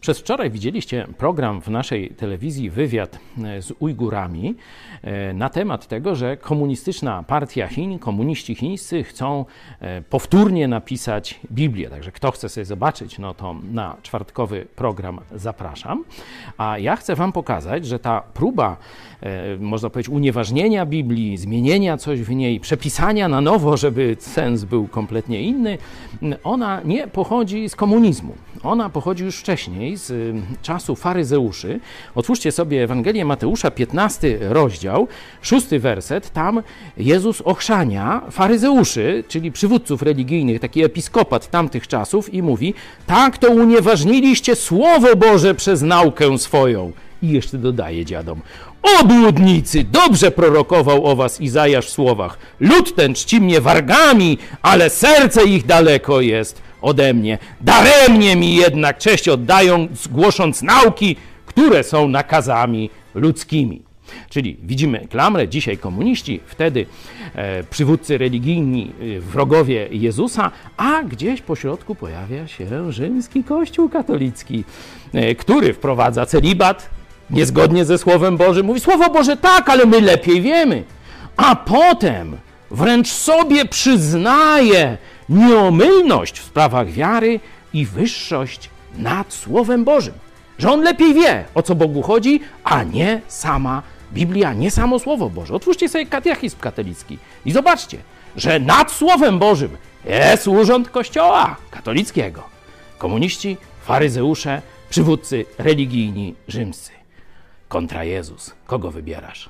Przez wczoraj widzieliście program w naszej telewizji Wywiad e, z Ujgurami e, na temat tego, że komunistyczna partia Chin, komuniści chińscy chcą e, powtórnie napisać Biblię. Także kto chce sobie zobaczyć, no to na czwartkowy program zapraszam. A ja chcę Wam pokazać, że ta próba, można powiedzieć, unieważnienia Biblii, zmienienia coś w niej, przepisania na nowo, żeby sens był kompletnie inny, ona nie pochodzi z komunizmu. Ona pochodzi już wcześniej z y, czasu faryzeuszy. Otwórzcie sobie Ewangelię Mateusza, 15 rozdział, szósty werset. Tam Jezus ochrzania faryzeuszy, czyli przywódców religijnych, taki episkopat tamtych czasów i mówi, tak to unieważniliście Słowo Boże przez naukę swoją. I jeszcze dodaje dziadom, Obłudnicy! Dobrze prorokował o was Izajasz w słowach. Lud ten czci mnie wargami, ale serce ich daleko jest ode mnie. Daremnie mi jednak cześć oddają, głosząc nauki, które są nakazami ludzkimi. Czyli widzimy klamrę, dzisiaj komuniści, wtedy e, przywódcy religijni, e, wrogowie Jezusa, a gdzieś po środku pojawia się rzymski kościół katolicki, e, który wprowadza celibat niezgodnie ze Słowem Bożym. Mówi, Słowo Boże tak, ale my lepiej wiemy. A potem wręcz sobie przyznaje, nieomylność w sprawach wiary i wyższość nad Słowem Bożym. Że on lepiej wie, o co Bogu chodzi, a nie sama Biblia, nie samo Słowo Boże. Otwórzcie sobie katechizm katolicki i zobaczcie, że nad Słowem Bożym jest urząd Kościoła katolickiego. Komuniści, faryzeusze, przywódcy religijni rzymscy. Kontra Jezus. Kogo wybierasz?